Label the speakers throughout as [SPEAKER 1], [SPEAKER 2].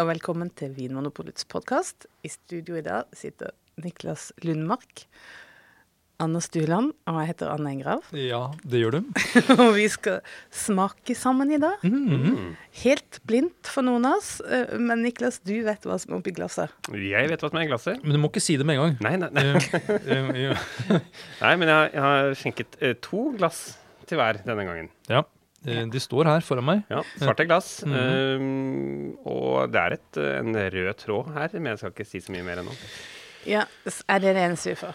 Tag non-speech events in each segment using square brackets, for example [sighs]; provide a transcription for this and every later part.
[SPEAKER 1] og velkommen til Vinmonopolets podkast. I studio i dag sitter Niklas Lundmark, Anna Stuland og jeg heter Anne Engrav. [laughs]
[SPEAKER 2] Ja, det gjør du.
[SPEAKER 1] og vi skal smake sammen i dag.
[SPEAKER 2] Mm.
[SPEAKER 1] Helt blindt for noen av oss, eh, men Niklas, du vet hva som er oppi glasset.
[SPEAKER 3] Jeg vet hva som er i glasset.
[SPEAKER 2] Men du må ikke si det med en gang.
[SPEAKER 3] Nei, nei, nei.
[SPEAKER 2] Eh, eh, [laughs]
[SPEAKER 3] nei men jeg, har- jeg har skjenket to glass til hver denne gangen.
[SPEAKER 2] ja. Eh, De står her foran meg.
[SPEAKER 3] Ja, Svarte glass.
[SPEAKER 2] Mhm.
[SPEAKER 3] Um, og det er et, eh, en rød tråd her, men jeg skal ikke si så mye mer ennå.
[SPEAKER 1] Ja, Er det det eneste vi får?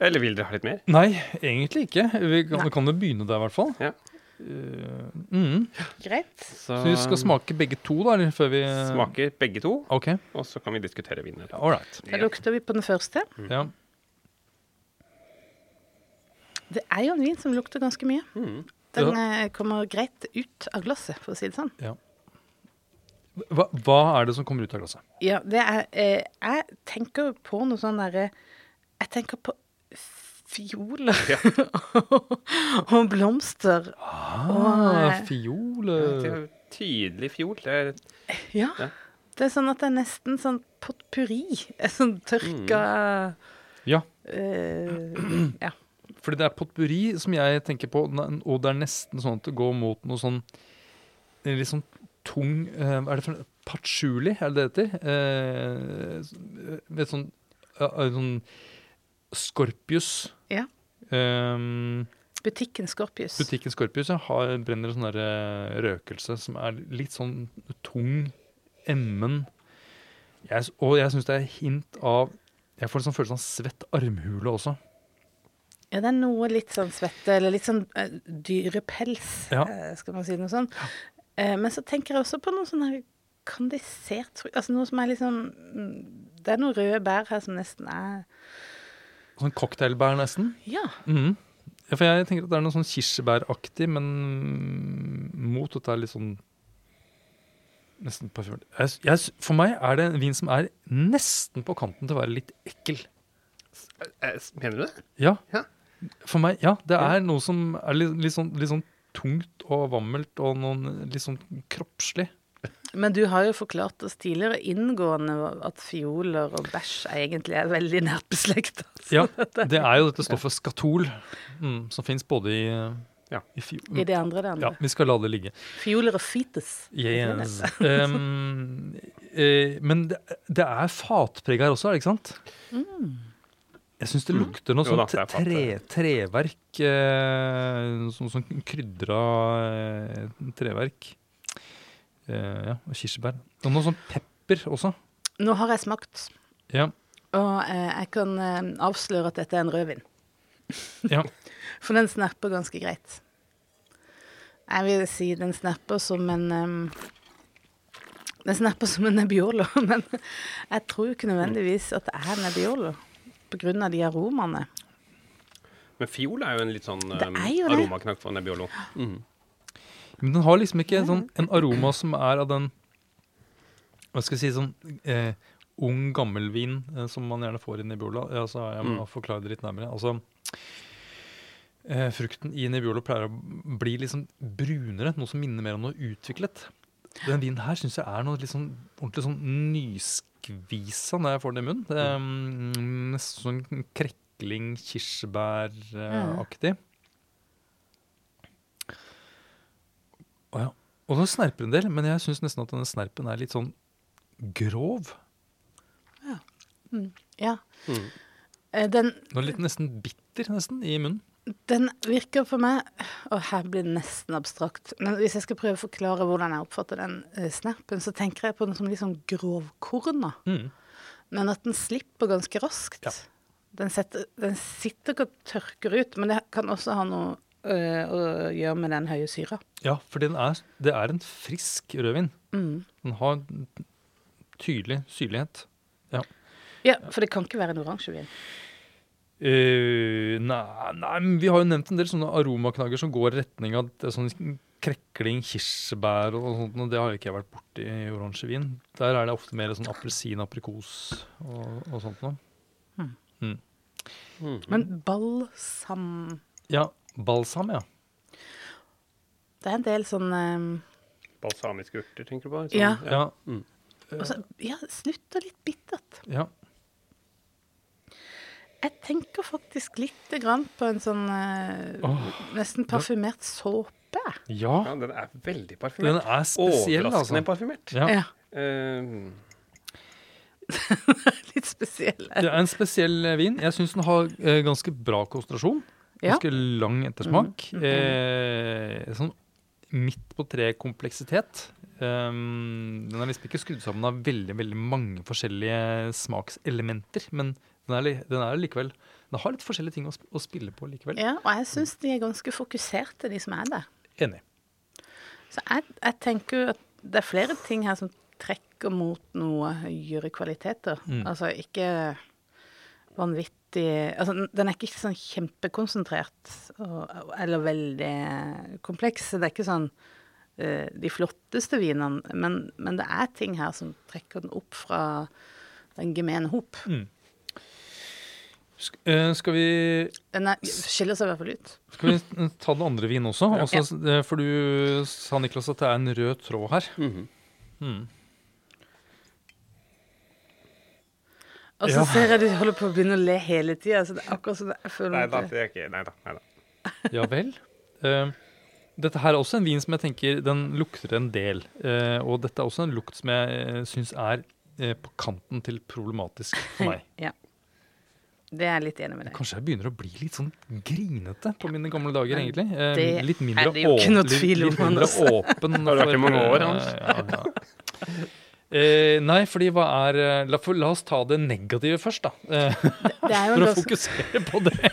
[SPEAKER 3] Eller vil dere ha litt mer?
[SPEAKER 2] Nei, egentlig ikke. Vi kan, kan jo begynne der, i hvert fall.
[SPEAKER 3] Ja.
[SPEAKER 2] Uh, mm.
[SPEAKER 1] Greit.
[SPEAKER 3] Så,
[SPEAKER 2] Så vi skal smake begge to, da? Eller før vi
[SPEAKER 3] smaker begge to,
[SPEAKER 2] okay.
[SPEAKER 3] og så kan vi diskutere vinner.
[SPEAKER 2] All right.
[SPEAKER 1] Da lukter vi på den første.
[SPEAKER 2] Ja.
[SPEAKER 1] Det er jo en vin som lukter ganske mye.
[SPEAKER 3] Mm.
[SPEAKER 1] Den ja. kommer greit ut av glasset, for å si det sånn.
[SPEAKER 2] Hva, hva er det som kommer ut av glasset?
[SPEAKER 1] Ja, det er eh, Jeg tenker på noe sånn derre Jeg tenker på fioler
[SPEAKER 3] Ja. [laughs]
[SPEAKER 1] og blomster.
[SPEAKER 2] Ah,
[SPEAKER 1] eh,
[SPEAKER 3] Det
[SPEAKER 2] eh,
[SPEAKER 3] er tydelig fiol. Det er,
[SPEAKER 1] Ja.
[SPEAKER 3] Ja.
[SPEAKER 1] Det er sånn at det er nesten sånn potpurri. eh, [laughs] Sånn tørka
[SPEAKER 2] Ja,
[SPEAKER 1] eh, Ja.
[SPEAKER 2] Fordi det er potpurri som jeg tenker på, og det er nesten sånn at det går mot noe sånn en litt sånn tung eh, er det for? Patchouli, er det det heter? Eh, s- sånn, eh, sånn Scorpius.
[SPEAKER 1] Ja.
[SPEAKER 2] Um,
[SPEAKER 1] Butikken Scorpius.
[SPEAKER 2] butikken Scorpius ja, har, brenner en sånn der, eh, røkelse som er litt sånn tung, emmen. Jeg, og jeg syns det er hint av Jeg får en sånn følelse av svett armhule også.
[SPEAKER 1] Ja, det er noe litt sånn svette, eller litt sånn uh, dyrepels,
[SPEAKER 2] Ja.
[SPEAKER 1] eh, skal man si noe sånt. Uh, men så tenker jeg også på noe sånn her kandisert altså noe som er litt sånn Det er noen røde bær her som nesten er
[SPEAKER 2] Sånn cocktailbær, nesten.
[SPEAKER 1] Ja.
[SPEAKER 2] Mm. Ja, for jeg tenker at det er noe sånn kirsebæraktig, men mot at det er litt sånn Nesten s- for meg er det en vin som er nesten på kanten til å være litt ekkel.
[SPEAKER 3] Eh, Mener du det?
[SPEAKER 2] Ja.
[SPEAKER 3] Ja.
[SPEAKER 2] For meg, ja. Det er noe som er litt, litt, sånn, litt sånn tungt og vammelt og noen litt sånn kroppslig.
[SPEAKER 1] Men du har jo forklart oss tidligere inngående at fioler og bæsj egentlig er veldig nært beslekta.
[SPEAKER 2] Ja, [laughs] det er jo dette stoffet skatol, mm, som fins både i,
[SPEAKER 3] Ja.
[SPEAKER 2] i
[SPEAKER 1] I det andre, det
[SPEAKER 2] Ja, vi skal la det ligge.
[SPEAKER 1] Fioler og fites.
[SPEAKER 2] Yes. Um, [laughs] eh, men det, det er fatpreg her også, det ikke sant? Jeg syns det lukter noe
[SPEAKER 3] mm.
[SPEAKER 2] sånt tre, treverk. Eh, sånn sånn krydra eh, treverk. Eh, ja, og kirsebær. Og noe sånn pepper også.
[SPEAKER 1] Nå har jeg smakt,
[SPEAKER 2] Ja.
[SPEAKER 1] og eh, jeg kan eh, avsløre at dette er en rødvin.
[SPEAKER 2] ja. [laughs]
[SPEAKER 1] For den snapper ganske greit. Jeg vil si den snapper som en um, Den snapper som en Nebbiolo, [laughs] men jeg tror ikke nødvendigvis at det er Nebbiolo. Av de aromaene.
[SPEAKER 3] Men fiol er jo en litt sånn um, aromaknakk for Nebbiolo. Mm.
[SPEAKER 2] Men den har liksom ikke en, sånn, en aroma som er av den Hva skal jeg si sånn eh, ung gammelvin eh, som man gjerne får i Nebbiolo. Ja, så jeg må
[SPEAKER 3] Mm.
[SPEAKER 2] forklare det litt nærmere. Altså, eh, frukten i Nebbiolo pleier å bli liksom brunere, noe som minner mer om noe utviklet. Den vinen her syns jeg er noe litt sånn ordentlig sånn nyskvisa når jeg får den i munnen. Det er, mm, Nesten sånn krekling, kirsebæraktig. Å ja. Og så snerper en del, men jeg syns nesten at denne snerpen er litt sånn grov.
[SPEAKER 1] Ja.
[SPEAKER 3] Mm.
[SPEAKER 1] ja. Mm. Den,
[SPEAKER 2] er litt nesten bitter nesten i munnen.
[SPEAKER 1] Den virker for meg Og her blir det nesten abstrakt. Men hvis jeg skal prøve å forklare hvordan jeg oppfatter den eh, snappen, så tenker jeg på den som litt sånn grovkorna.
[SPEAKER 2] Mm.
[SPEAKER 1] Men at den slipper ganske raskt.
[SPEAKER 2] Ja.
[SPEAKER 1] Den, setter, den sitter ikke og tørker ut, men det kan også ha noe øh, å gjøre med den høye syra.
[SPEAKER 2] Ja, for den er, det er en frisk rødvin.
[SPEAKER 1] Mm.
[SPEAKER 2] Den har tydelig syrlighet.
[SPEAKER 1] Ja, for det kan ikke være en oransjevin.
[SPEAKER 2] Eh, nei, nei, men vi har jo nevnt en del sånne aromaknagger som går i retning av det sånn krekling, kirsebær og sånt, og det har jo ikke jeg vært borti i oransjevin. Der er det ofte mer sånn appelsin, aprikos og, og sånt noe.
[SPEAKER 3] Mhm.
[SPEAKER 1] Men balsam
[SPEAKER 2] Ja, balsam, ja.
[SPEAKER 1] Det er en del sånn um...
[SPEAKER 3] Balsamiske urter, tenker du på?
[SPEAKER 1] Ja.
[SPEAKER 2] Ja,
[SPEAKER 3] Mm.
[SPEAKER 1] Og ja, ja, og litt bittert.
[SPEAKER 2] Ja.
[SPEAKER 1] Jeg tenker faktisk lite grann på en sånn eh,
[SPEAKER 2] Åh,
[SPEAKER 1] nesten parfymert såpe.
[SPEAKER 2] ja.
[SPEAKER 3] Ja, den er veldig parfymert.
[SPEAKER 2] Den er spesiell,
[SPEAKER 3] Overraskende
[SPEAKER 2] altså.
[SPEAKER 3] parfymert.
[SPEAKER 2] Ja.
[SPEAKER 1] Ja.
[SPEAKER 3] Uh, [laughs]
[SPEAKER 1] Litt spesiell.
[SPEAKER 2] Det er en spesiell eh, vin. Jeg syns den har eh, ganske bra konsentrasjon.
[SPEAKER 1] Ja.
[SPEAKER 2] Ganske lang ettersmak.
[SPEAKER 1] Mm, mm,
[SPEAKER 2] Eh, sånn midt på tre-kompleksitet. Um, den er liksom ikke skrudd sammen av veldig veldig mange forskjellige smakselementer, men den er, den er likevel Den har litt forskjellige ting å, sp å spille på likevel.
[SPEAKER 1] Ja, og jeg syns de er ganske fokuserte, de som er der.
[SPEAKER 2] Enig.
[SPEAKER 1] Så jeg, jeg tenker at det er flere ting her som trekker mot noe høyere kvaliteter.
[SPEAKER 2] Mm.
[SPEAKER 1] Altså ikke vanvittig Altså den er ikke sånn kjempekonsentrert og, eller veldig kompleks. Det er ikke sånn uh, de flotteste vinene, men, men det er ting her som trekker den opp fra den gemene hop.
[SPEAKER 2] Mm. Sk eh, skal vi
[SPEAKER 1] Den er, skiller seg i hvert fall ut.
[SPEAKER 2] Skal vi ta den andre vinen også?
[SPEAKER 3] Ja.
[SPEAKER 2] Også, eh, For du sa, Niklas, at det er en rød tråd her.
[SPEAKER 3] mhm.
[SPEAKER 2] Mm.
[SPEAKER 1] Og så
[SPEAKER 2] Ja.
[SPEAKER 1] ser jeg du holder på å begynne å le hele tida. Så det er akkurat som jeg føler
[SPEAKER 3] Nei da,
[SPEAKER 1] det-
[SPEAKER 3] det er ikke Nei da. Nei da.
[SPEAKER 2] Ja vel. Uh, dette her er også en vin som jeg tenker den lukter en del. Uh, og dette er også en lukt som jeg uh, syns er uh, på kanten til problematisk for meg.
[SPEAKER 1] Ja. Det er jeg litt enig med deg.
[SPEAKER 2] Kanskje jeg begynner å bli litt sånn grinete på mine gamle dager, egentlig. Eh,
[SPEAKER 1] Det
[SPEAKER 2] litt mindre
[SPEAKER 1] er det jo ikke noe tvil om,
[SPEAKER 2] Litt mindre
[SPEAKER 1] Anders.
[SPEAKER 2] åpen. [laughs]
[SPEAKER 3] Har du vært i mange år, Hans? [laughs]
[SPEAKER 2] Ja, ja. Eh, nei, fordi hva er eh, la, for, la oss ta det negative først, da. Eh,
[SPEAKER 1] Det er jo [laughs]
[SPEAKER 2] for å
[SPEAKER 1] også...
[SPEAKER 2] fokusere på det.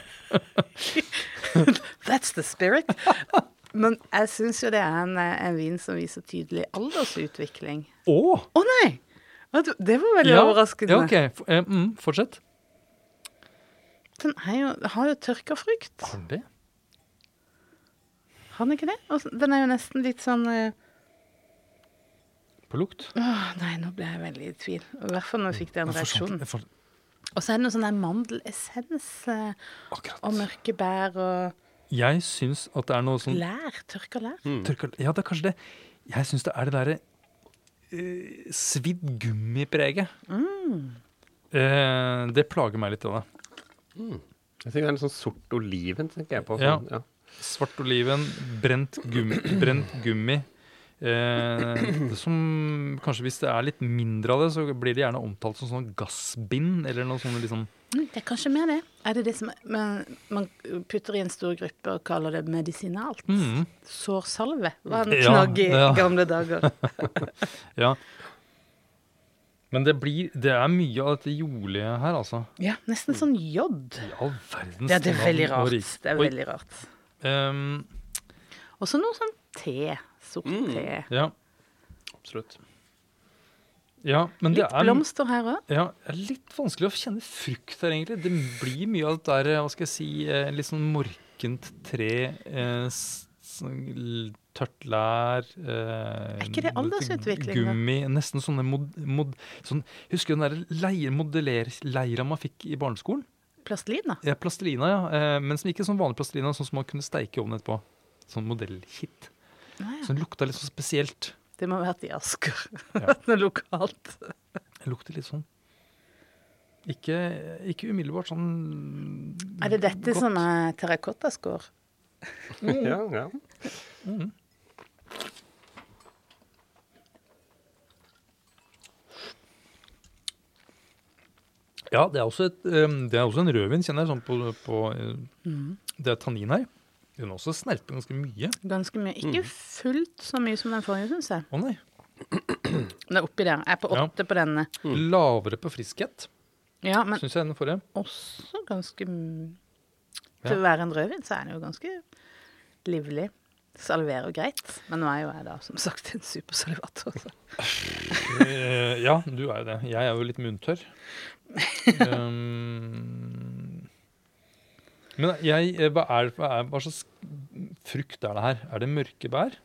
[SPEAKER 1] That's the spirit. Men jeg syns jo det er en, en vin som viser tydelig aldersutvikling.
[SPEAKER 2] Å!
[SPEAKER 1] Å nei! Det var veldig
[SPEAKER 2] Ja,
[SPEAKER 1] overraskende.
[SPEAKER 2] Ja, ok. F- eh, mm, fortsett.
[SPEAKER 1] Den er jo, har jo tørka frukt.
[SPEAKER 2] Har den det?
[SPEAKER 1] Har den ikke det? Og den er jo nesten litt sånn eh,
[SPEAKER 2] På lukt?
[SPEAKER 1] Åh, nei, nå ble jeg veldig i tvil. I hvert fall når jeg fikk den
[SPEAKER 2] sånn-
[SPEAKER 1] reaksjonen. Og så er det noe sånn der mandelessens eh, og mørke bær og
[SPEAKER 2] Jeg syns at det er noe sånn
[SPEAKER 1] lær. Tørka lær.
[SPEAKER 3] Mm.
[SPEAKER 2] tørka, Ja, det er kanskje det. Jeg syns det er det derre uh, svidd gummipreget.
[SPEAKER 1] Mm.
[SPEAKER 2] Uh, det plager meg litt. av det.
[SPEAKER 3] Jeg tenker det er litt sånn sort oliven, tenker jeg på. Sånn, ja.
[SPEAKER 2] Svart oliven, brent gummi. Brent gummi. Eh, som kanskje Hvis det er litt mindre av det, så blir det gjerne omtalt som sånn gassbind, eller noe sånt liksom
[SPEAKER 1] Mm, Det er kanskje mer det. Er det det som man, man putter i en stor gruppe og kaller det medisinalt?
[SPEAKER 2] mm,
[SPEAKER 1] Sårsalve var en knagg i
[SPEAKER 2] ja.
[SPEAKER 1] gamle dager. [laughs] [laughs]
[SPEAKER 2] Ja. Men det blir Det er mye av dette jordlige her, altså.
[SPEAKER 1] Ja, nesten sånn
[SPEAKER 2] J. Ja, verdens
[SPEAKER 1] Ja, det er veldig rart. Det er veldig rart.
[SPEAKER 2] Um,
[SPEAKER 1] Også noe sånn te. Sort
[SPEAKER 3] Mm.
[SPEAKER 1] te.
[SPEAKER 2] ja.
[SPEAKER 3] Absolutt.
[SPEAKER 2] ja, men det
[SPEAKER 1] Litt
[SPEAKER 2] er
[SPEAKER 1] blomster her òg.
[SPEAKER 2] Ja, det er litt vanskelig å kjenne frukt her, egentlig. Det blir mye av det der, hva skal jeg si, eh, litt sånn morkent tre, eh, tørt lær eh,
[SPEAKER 1] Er ikke det aldersutvikling?
[SPEAKER 2] Gummi. Nesten sånne mod... mod sånn, husker du den der leir, modellerleira man fikk i barneskolen?
[SPEAKER 1] Plastelina.
[SPEAKER 2] Ja, plastelina, ja. Eh, men som ikke sånn vanlig plastelina, sånn som man kunne steike i ovnen etterpå. Sånn modellkit.
[SPEAKER 1] Ah, ja.
[SPEAKER 2] Så den lukta litt sånn spesielt.
[SPEAKER 1] Det må ha vært i Asker.
[SPEAKER 2] Ja. [laughs]
[SPEAKER 1] Noe lokalt.
[SPEAKER 2] Det lukter litt sånn ikke, ikke umiddelbart sånn
[SPEAKER 1] Er det dette
[SPEAKER 2] godt.
[SPEAKER 1] som er terrakottaskår?
[SPEAKER 3] Ja, ja.
[SPEAKER 2] Mm. Ja, det er også, et, det er også en rødvin, kjenner jeg, sånn på, på
[SPEAKER 1] Mhm.
[SPEAKER 2] Det er tannin her. Den også snerper ganske mye.
[SPEAKER 1] Ganske mye. Ikke fullt så mye som den forrige, syns jeg.
[SPEAKER 2] Å nei. [clears throat]
[SPEAKER 1] Det er oppi der. Jeg er på
[SPEAKER 2] Ja.
[SPEAKER 1] åtte på denne.
[SPEAKER 2] Lavere på friskhet,
[SPEAKER 1] Ja,
[SPEAKER 2] syns jeg, enn den forrige.
[SPEAKER 1] også ganske Til å være en rødvin, så er den jo ganske livlig. Salverer greit. Men nå er jo jeg da, som sagt, en supersalvator.
[SPEAKER 2] Eh, ja, du er jo det. Jeg er jo litt munntørr. [laughs] Um, men jeg, eh, hva, er, hva, er, hva slags frukt er det her? Er det mørke bær?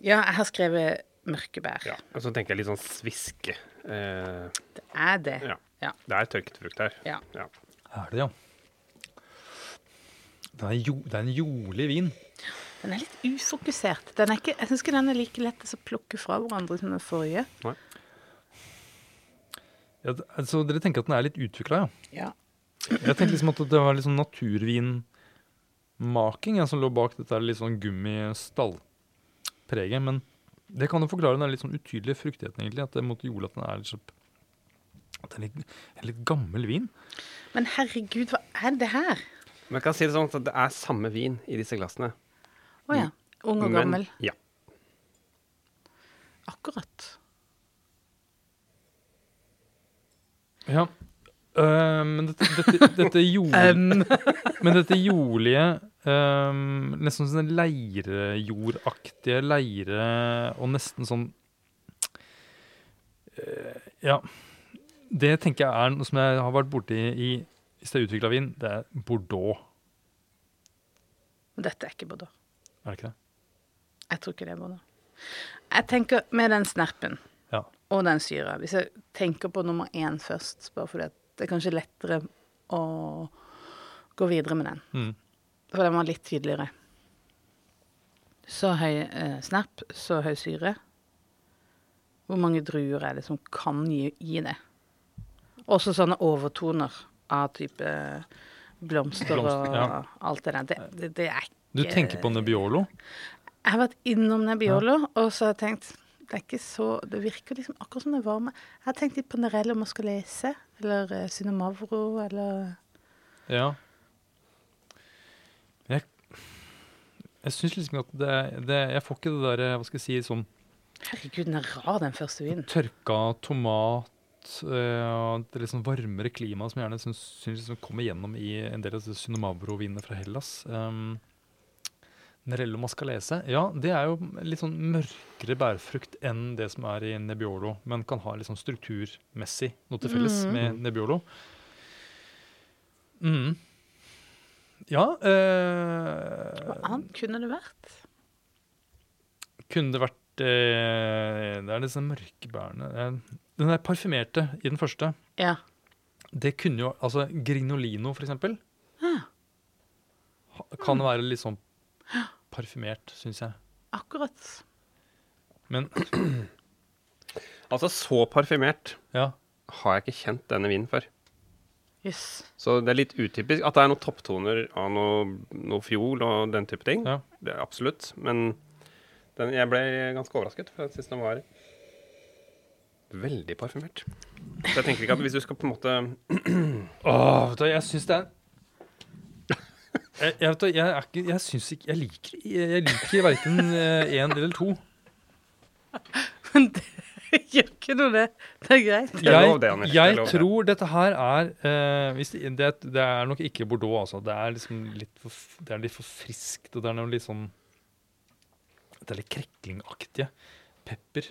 [SPEAKER 1] Ja, jeg har skrevet mørke bær.
[SPEAKER 3] ja. Og så tenker jeg litt sånn sviske. Eh,
[SPEAKER 1] Det er det.
[SPEAKER 3] ja.
[SPEAKER 1] Ja.
[SPEAKER 3] Det er tørket frukt her.
[SPEAKER 1] Ja.
[SPEAKER 2] Er det, ja. Det er, jo, det er en jolig vin.
[SPEAKER 1] Den er litt ufokusert. Den er ikke, jeg syns ikke den er like lett å plukke fra hverandre som den forrige.
[SPEAKER 2] Ja, altså, dere tenker at den er litt utvikla, ja?
[SPEAKER 1] Ja.
[SPEAKER 2] Jeg tenkte liksom at det var litt sånn naturvinmaking ja, som lå bak dette litt sånn gummistallpreget. Men det kan jo forklare den litt sånn utydelige fruktigheten, egentlig. At det måtte gjorde at den er litt, så, at det er litt, en litt gammel vin.
[SPEAKER 1] Men herregud, hva er det her?
[SPEAKER 3] Men jeg kan si det sånn at det er samme vin i disse glassene.
[SPEAKER 1] Å ja. Ung og
[SPEAKER 3] Men-
[SPEAKER 1] gammel.
[SPEAKER 3] Ja.
[SPEAKER 1] Akkurat.
[SPEAKER 2] Ja. Uh, men dette, dette, dette, [laughs] jord, men dette jordlige um, Nesten sånn leirejordaktige leire og nesten sånn uh, Ja. Det tenker jeg er noe som jeg har vært borti i hvis det er utvikla vin. Det er Bordeaux,
[SPEAKER 1] dette er ikke Bordeaux.
[SPEAKER 2] er det ikke det?
[SPEAKER 1] Jeg tror ikke det er Bordeaux. Jeg tenker med den snerpen
[SPEAKER 2] Ja.
[SPEAKER 1] og den syra Hvis jeg tenker på nummer én først, bare fordi det er kanskje lettere å gå videre med den.
[SPEAKER 2] Mm.
[SPEAKER 1] For den var litt tydeligere. Så høy eh, snerp, så høy syre. Hvor mange druer er det som kan gi, gi det? Også sånne overtoner av type blomster,
[SPEAKER 2] Blomster,
[SPEAKER 1] og
[SPEAKER 2] ja.
[SPEAKER 1] alt det der. Det, det, det er
[SPEAKER 2] Du tenker på Nebbiolo?
[SPEAKER 1] Jeg har vært innom Nebbiolo, og så har jeg tenkt det er ikke så, det virker liksom akkurat som det er varme. Jeg har tenkt litt på Nerello Mascalese, eller uh, Cinnamavro, eller
[SPEAKER 2] Ja. Jeg, jeg syns liksom at det, det Jeg får ikke det der, hva skal jeg si, sånn
[SPEAKER 1] Herregud, den er rar, den første vinen.
[SPEAKER 2] tørka tomat eh, og det litt sånn varmere klimaet som jeg gjerne syns, syns liksom kommer gjennom i en del av disse Synomavro-vinene fra Hellas. Um, Nerello mascalese, ja, det er jo litt sånn mørkere bærfrukt enn det som er i Nebbiolo, men kan ha litt sånn strukturmessig noe til felles
[SPEAKER 1] mm.
[SPEAKER 2] med Nebbiolo. Mm. Ja eh,
[SPEAKER 1] Hva annet kunne det vært?
[SPEAKER 2] Kunne det vært eh, Det er disse mørke bærene eh, Den der parfymerte i den første.
[SPEAKER 1] Ja.
[SPEAKER 2] Det kunne jo Altså Grignolino, for eksempel,
[SPEAKER 1] Ah,
[SPEAKER 2] ha- kan være litt sånn parfymert, syns jeg.
[SPEAKER 1] akkurat.
[SPEAKER 2] Men [clears throat]
[SPEAKER 3] Altså, så parfymert
[SPEAKER 2] ja.
[SPEAKER 3] har jeg ikke kjent denne vinen før.
[SPEAKER 1] Jøss.
[SPEAKER 3] Så det er litt utypisk at det er noen topptoner av noe, noe fiol og den type ting.
[SPEAKER 2] Ja.
[SPEAKER 3] Det er absolutt. Men den, jeg ble ganske overrasket, for jeg syns den var veldig parfymert. Så jeg tenker ikke at hvis du skal på en måte [clears throat]
[SPEAKER 2] Åh, vet du, jeg syns det er jeg, jeg, vet du, jeg, er ikke, jeg syns ikke Jeg liker, jeg, liker verken én eller to. [laughs]
[SPEAKER 1] Men det gjør ikke noe, det. Det er greit.
[SPEAKER 2] Jeg, jeg tror dette her er eh, hvis det, det, det er nok ikke Bordeaux, altså. Det er liksom litt for, det er litt for friskt, og det er noe litt sånn Det er litt kreklingaktige. Pepper.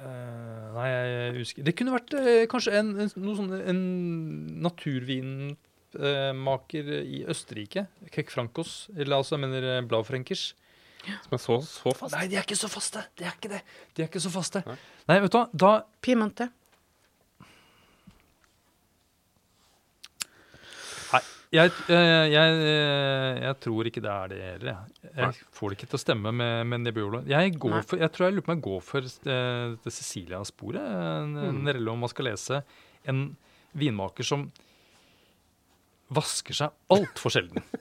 [SPEAKER 2] Eh, nei, jeg husker Det kunne vært uh, kanskje en, en, noe sånn, en naturvinmaker i Østerrike. Kek Frankos. Eller altså, jeg mener Blaufrenkers.
[SPEAKER 3] Som er så, så fast.
[SPEAKER 2] Nei, de er ikke så faste! De er ikke det. De er ikke så faste.
[SPEAKER 3] Nei.
[SPEAKER 2] Nei, vet du hva, da
[SPEAKER 1] Piemonte.
[SPEAKER 2] Jeg, eh, jeg, eh, jeg tror ikke det er det heller. Jeg, jeg får det ikke til å stemme med, med Nebbiolo. Jeg, går for, jeg tror jeg lurer på om jeg går for eh, det Cecilia-sporet.
[SPEAKER 3] Mm.
[SPEAKER 2] man Nerello lese. En vinmaker som vasker seg altfor sjelden. [laughs]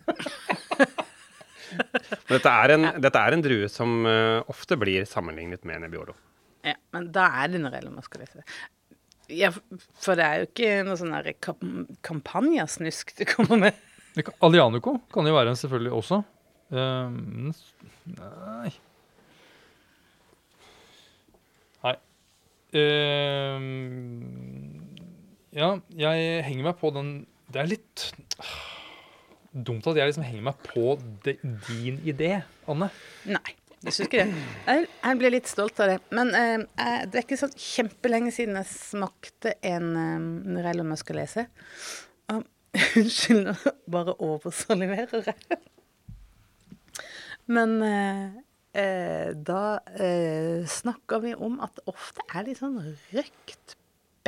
[SPEAKER 3] Dette er en, dette er en drue som ofte blir sammenlignet med Nebbiolo.
[SPEAKER 1] Ja, men da er det Norello Mascalese. Ja, for det er jo ikke noe sånn kamp kam kampanjasnusk du kommer med.
[SPEAKER 2] Alianico kan jo være en selvfølgelig også. Um, nei Nei. Um, ja, jeg henger meg på den Det er litt [sighs] dumt at jeg liksom henger meg på de, din idé, Anne.
[SPEAKER 1] Nei, jeg syns ikke det. Jeg, jeg blir litt stolt av det. Men eh, jeg, det er ikke sånn kjempelenge siden jeg smakte en eh, Norello Mascalese. Og [laughs] Unnskyld, nå bare oversaliverer jeg. Men eh, eh, da eh, snakker vi om at det ofte er litt sånn røkt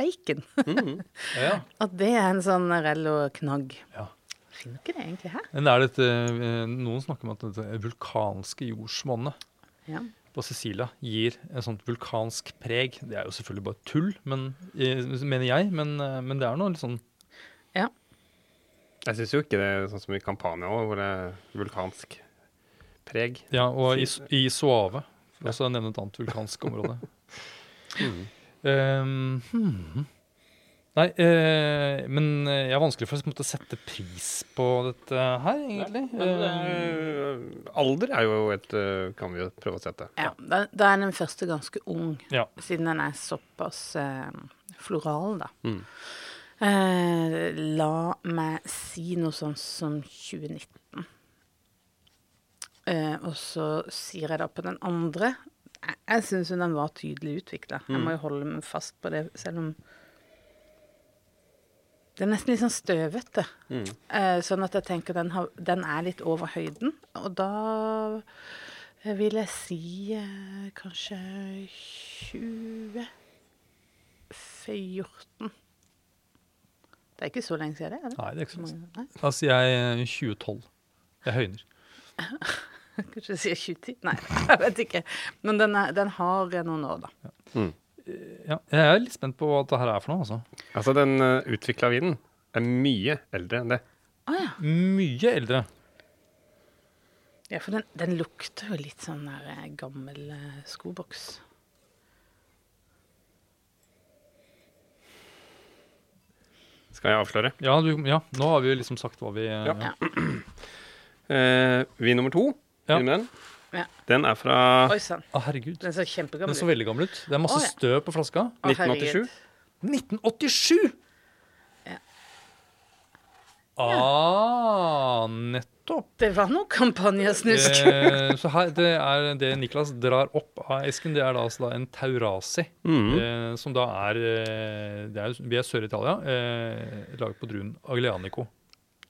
[SPEAKER 1] bacon.
[SPEAKER 3] Mm.
[SPEAKER 2] Ja. [laughs]
[SPEAKER 1] At det er en sånn Norello-knagg.
[SPEAKER 2] ja.
[SPEAKER 1] Finner ikke det egentlig her.
[SPEAKER 2] Men er dette, eh, noen snakker om at dette vulkanske jordsmonnet
[SPEAKER 1] Ja.
[SPEAKER 2] på Sicilia gir et sånt vulkansk preg. Det er jo selvfølgelig bare tull, men, eh, mener jeg, men, eh, men det er noe litt sånn Ja.
[SPEAKER 3] Jeg syns jo ikke det er sånn som i Campania òg, hvor det er vulkansk preg.
[SPEAKER 2] Ja, og i, i Suave, for også å nevne et annet vulkansk område.
[SPEAKER 3] Mm. [laughs]
[SPEAKER 2] um, hmm. Nei, eh, men jeg er vanskelig for å måte, sette pris på dette her, egentlig.
[SPEAKER 3] Men,
[SPEAKER 2] Ehm,
[SPEAKER 3] eh, alder er jo et eh, Kan vi jo prøve å sette.
[SPEAKER 1] Ja, da, da er den første ganske ung,
[SPEAKER 2] Ja.
[SPEAKER 1] siden den er såpass eh, floral, da.
[SPEAKER 3] Mm.
[SPEAKER 1] Eh, la meg si noe sånn som 2019. Eh, og så sier jeg da på den andre Jeg, jeg syns jo den var tydelig utvikla. Jeg må jo holde meg fast på det, selv om Det er nesten litt sånn støvete.
[SPEAKER 3] Mm.
[SPEAKER 1] Eh, sånn at jeg tenker den, har, den er litt over høyden. Og da eh, vil jeg si eh, kanskje 2014. Det er ikke så lenge siden det? er det?
[SPEAKER 2] Nei, det er ikke så
[SPEAKER 1] lenge siden.
[SPEAKER 2] Da sier jeg eh, 2012. Jeg høyner. [laughs]
[SPEAKER 1] kanskje du sier 2010? Nei, jeg vet ikke. Men den, er, den har eh, noen år, da.
[SPEAKER 2] Ja, jeg er litt spent på hva dette her er for noe. altså.
[SPEAKER 3] Altså, den uh, utvikla vinen er mye eldre enn det.
[SPEAKER 1] Ah, ja.
[SPEAKER 2] Mye eldre.
[SPEAKER 1] ja. For den, den lukter jo litt sånn der eh, gammel uh, skoboks.
[SPEAKER 3] Skal jeg avsløre?
[SPEAKER 2] Ja, du, ja, nå har vi jo liksom sagt hva vi uh,
[SPEAKER 3] Ja.
[SPEAKER 1] Ja.
[SPEAKER 3] Uh, [clears throat] vin nummer to.
[SPEAKER 2] Ja.
[SPEAKER 3] Den.
[SPEAKER 1] Ja.
[SPEAKER 3] den er fra
[SPEAKER 1] Oi sann.
[SPEAKER 2] Å, herregud.
[SPEAKER 1] Den ser
[SPEAKER 2] Den
[SPEAKER 1] kjempegammel
[SPEAKER 2] så
[SPEAKER 1] ut.
[SPEAKER 2] veldig gammel ut. Det er masse
[SPEAKER 1] Å, ja.
[SPEAKER 2] støv på flaska.
[SPEAKER 1] Å,
[SPEAKER 3] 1987.
[SPEAKER 1] herregud.
[SPEAKER 2] 1987!
[SPEAKER 1] Ja.
[SPEAKER 2] Ah, nettopp.
[SPEAKER 1] Det var noe kampanjesnusk.
[SPEAKER 2] Eh, så her, det er det Niklas drar opp av esken, det er da, altså da en Taurasi.
[SPEAKER 3] Mhm.
[SPEAKER 2] Eh, som da er, eh, det er Vi er Sør-Italia. Eh, laget på druen Aglianico.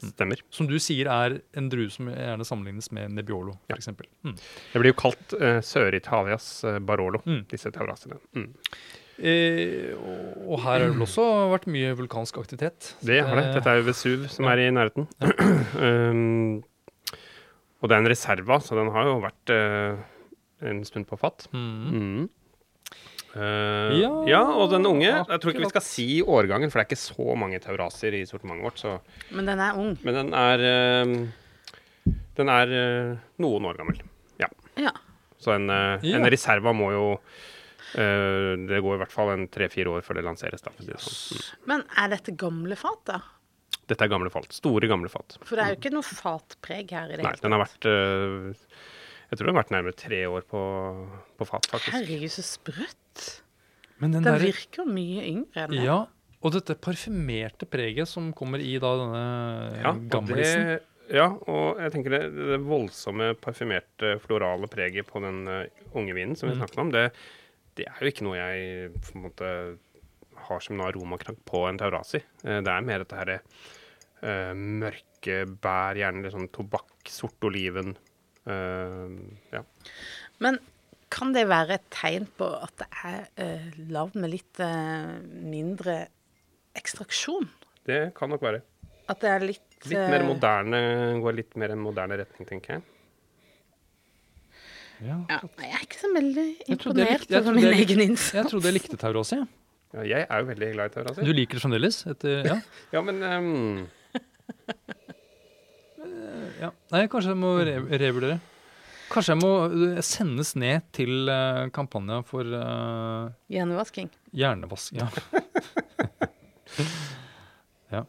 [SPEAKER 3] Stemmer.
[SPEAKER 2] Som du sier er en drue som gjerne sammenlignes med Nebbiolo,
[SPEAKER 3] Ja.
[SPEAKER 2] f.eks. Mm.
[SPEAKER 3] Det blir jo kalt uh, Sør-Italias uh, Barolo,
[SPEAKER 2] Mm.
[SPEAKER 3] disse taurasiene. Mm.
[SPEAKER 2] Eh, og, og her har det vel også vært mye vulkansk aktivitet.
[SPEAKER 3] Det har det. Dette er jo Vesuv som er i nærheten. [clears throat] um, og det er en reserva, så den har jo vært uh, en stund på fatt.
[SPEAKER 2] mm.
[SPEAKER 3] Mm. Eh,
[SPEAKER 2] Ja,
[SPEAKER 3] ja, og den unge Jeg tror ikke vi skal si årgangen, for det er ikke så mange tauraser i sortimentet vårt. Så,
[SPEAKER 1] Men den er ung.
[SPEAKER 3] men den er uh, Den er uh, noen år gammel. Ja.
[SPEAKER 1] Ja.
[SPEAKER 3] Så en,
[SPEAKER 2] Ja.
[SPEAKER 3] en reserva må jo eh, Det går i hvert fall en tre-fire år før det lanseres. Da, for det sånn. Mm.
[SPEAKER 1] Men er dette gamle fat, da?
[SPEAKER 3] Dette er gamle fat. Store, gamle fat.
[SPEAKER 1] For det er jo ikke noe fatpreg her i det hele tatt?
[SPEAKER 3] Nei, den har vært Jeg tror det har vært nærmere tre år på, på fat, faktisk.
[SPEAKER 1] Herregud, så sprøtt.
[SPEAKER 2] Men den
[SPEAKER 1] det
[SPEAKER 2] der,
[SPEAKER 1] virker mye yngre enn det.
[SPEAKER 2] ja, og dette parfymerte preget som kommer i da denne
[SPEAKER 3] Ja, og det, ja, og jeg tenker det, det voldsomme parfymerte, florale preget på den eh, unge vinen som vi
[SPEAKER 2] Mm.
[SPEAKER 3] snakket om, det, det er jo ikke noe jeg på en måte har som noe aromaknagg på en Taurasi. Eh, det er mer dette herre eh, mørke bær, gjerne litt sånn tobakk, sort oliven. Eh, ja.
[SPEAKER 1] Men kan det være et tegn på at det er uh, lagd med litt eh, mindre ekstraksjon?
[SPEAKER 3] Det kan nok være.
[SPEAKER 1] At det er litt
[SPEAKER 3] Litt mer
[SPEAKER 1] eh,
[SPEAKER 3] moderne, går litt mer en moderne retning, tenker jeg.
[SPEAKER 2] Ja.
[SPEAKER 1] ja, Jeg er ikke så veldig imponert
[SPEAKER 2] likte-
[SPEAKER 1] over min
[SPEAKER 2] jeg
[SPEAKER 1] egen innsats.
[SPEAKER 2] Jeg trodde jeg likte Taurasi. jeg.
[SPEAKER 3] Ja, jeg er jo veldig glad i Taurasi.
[SPEAKER 2] Du liker det fremdeles? Etter, ja. [laughs]
[SPEAKER 3] Ja, men ehm,
[SPEAKER 2] ja. Nei, kanskje jeg må re revurdere. Kanskje jeg må eh, sendes ned til uh, kampanja for uh,
[SPEAKER 1] Hjernevasking.
[SPEAKER 2] hjernevask. Ja. [laughs] ja.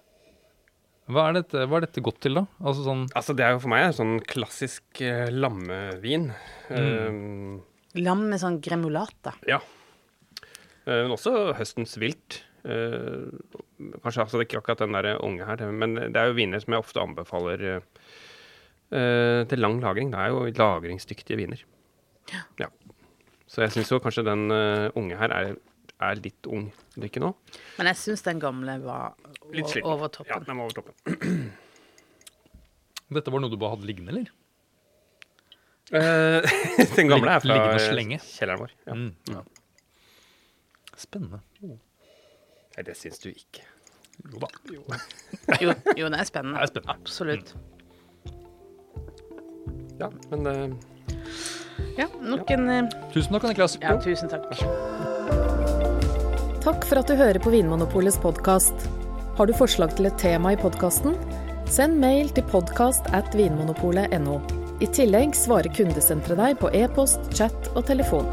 [SPEAKER 2] Hva er, dette, hva er dette godt til, da? Altså sånn
[SPEAKER 3] Altså, det er jo for meg en sånn klassisk uh, lammevin.
[SPEAKER 2] Mm.
[SPEAKER 1] Lam med sånn gremulata.
[SPEAKER 3] ja. Uh, men også høstens vilt. Uh, kanskje altså, det er ikke akkurat den der unge her, men det er jo viner som jeg ofte anbefaler eh, til lang lagring. Det er jo lagringsdyktige viner. Ja. Så jeg syns jo kanskje den eh, unge her er, er litt ung drikke nå.
[SPEAKER 1] Men jeg syns den gamle var over
[SPEAKER 3] Ja,
[SPEAKER 1] toppen.
[SPEAKER 3] den var over toppen.
[SPEAKER 2] Dette var noe du bare hadde liggende, eller?
[SPEAKER 3] Eh, [laughs] den gamle er fra eh, kjelleren vår. Ja.
[SPEAKER 2] Mm, ja. Spennende.
[SPEAKER 3] Nei, det syns du ikke.
[SPEAKER 2] Jo da.
[SPEAKER 1] Jo, jo, det er spennende.
[SPEAKER 2] Det er spennende.
[SPEAKER 1] Absolutt.
[SPEAKER 3] Ja, men eh,
[SPEAKER 1] Ja, nok en eh,
[SPEAKER 2] Tusen takk, Niklas.
[SPEAKER 1] Ja, tusen takk.
[SPEAKER 4] Takk for at du hører på Vinmonopolets podkast. Har du forslag til et tema i podkasten? Send mail til podkast at vinmonopolet.no. I tillegg svarer kundesenteret deg på e-post, chat og telefon.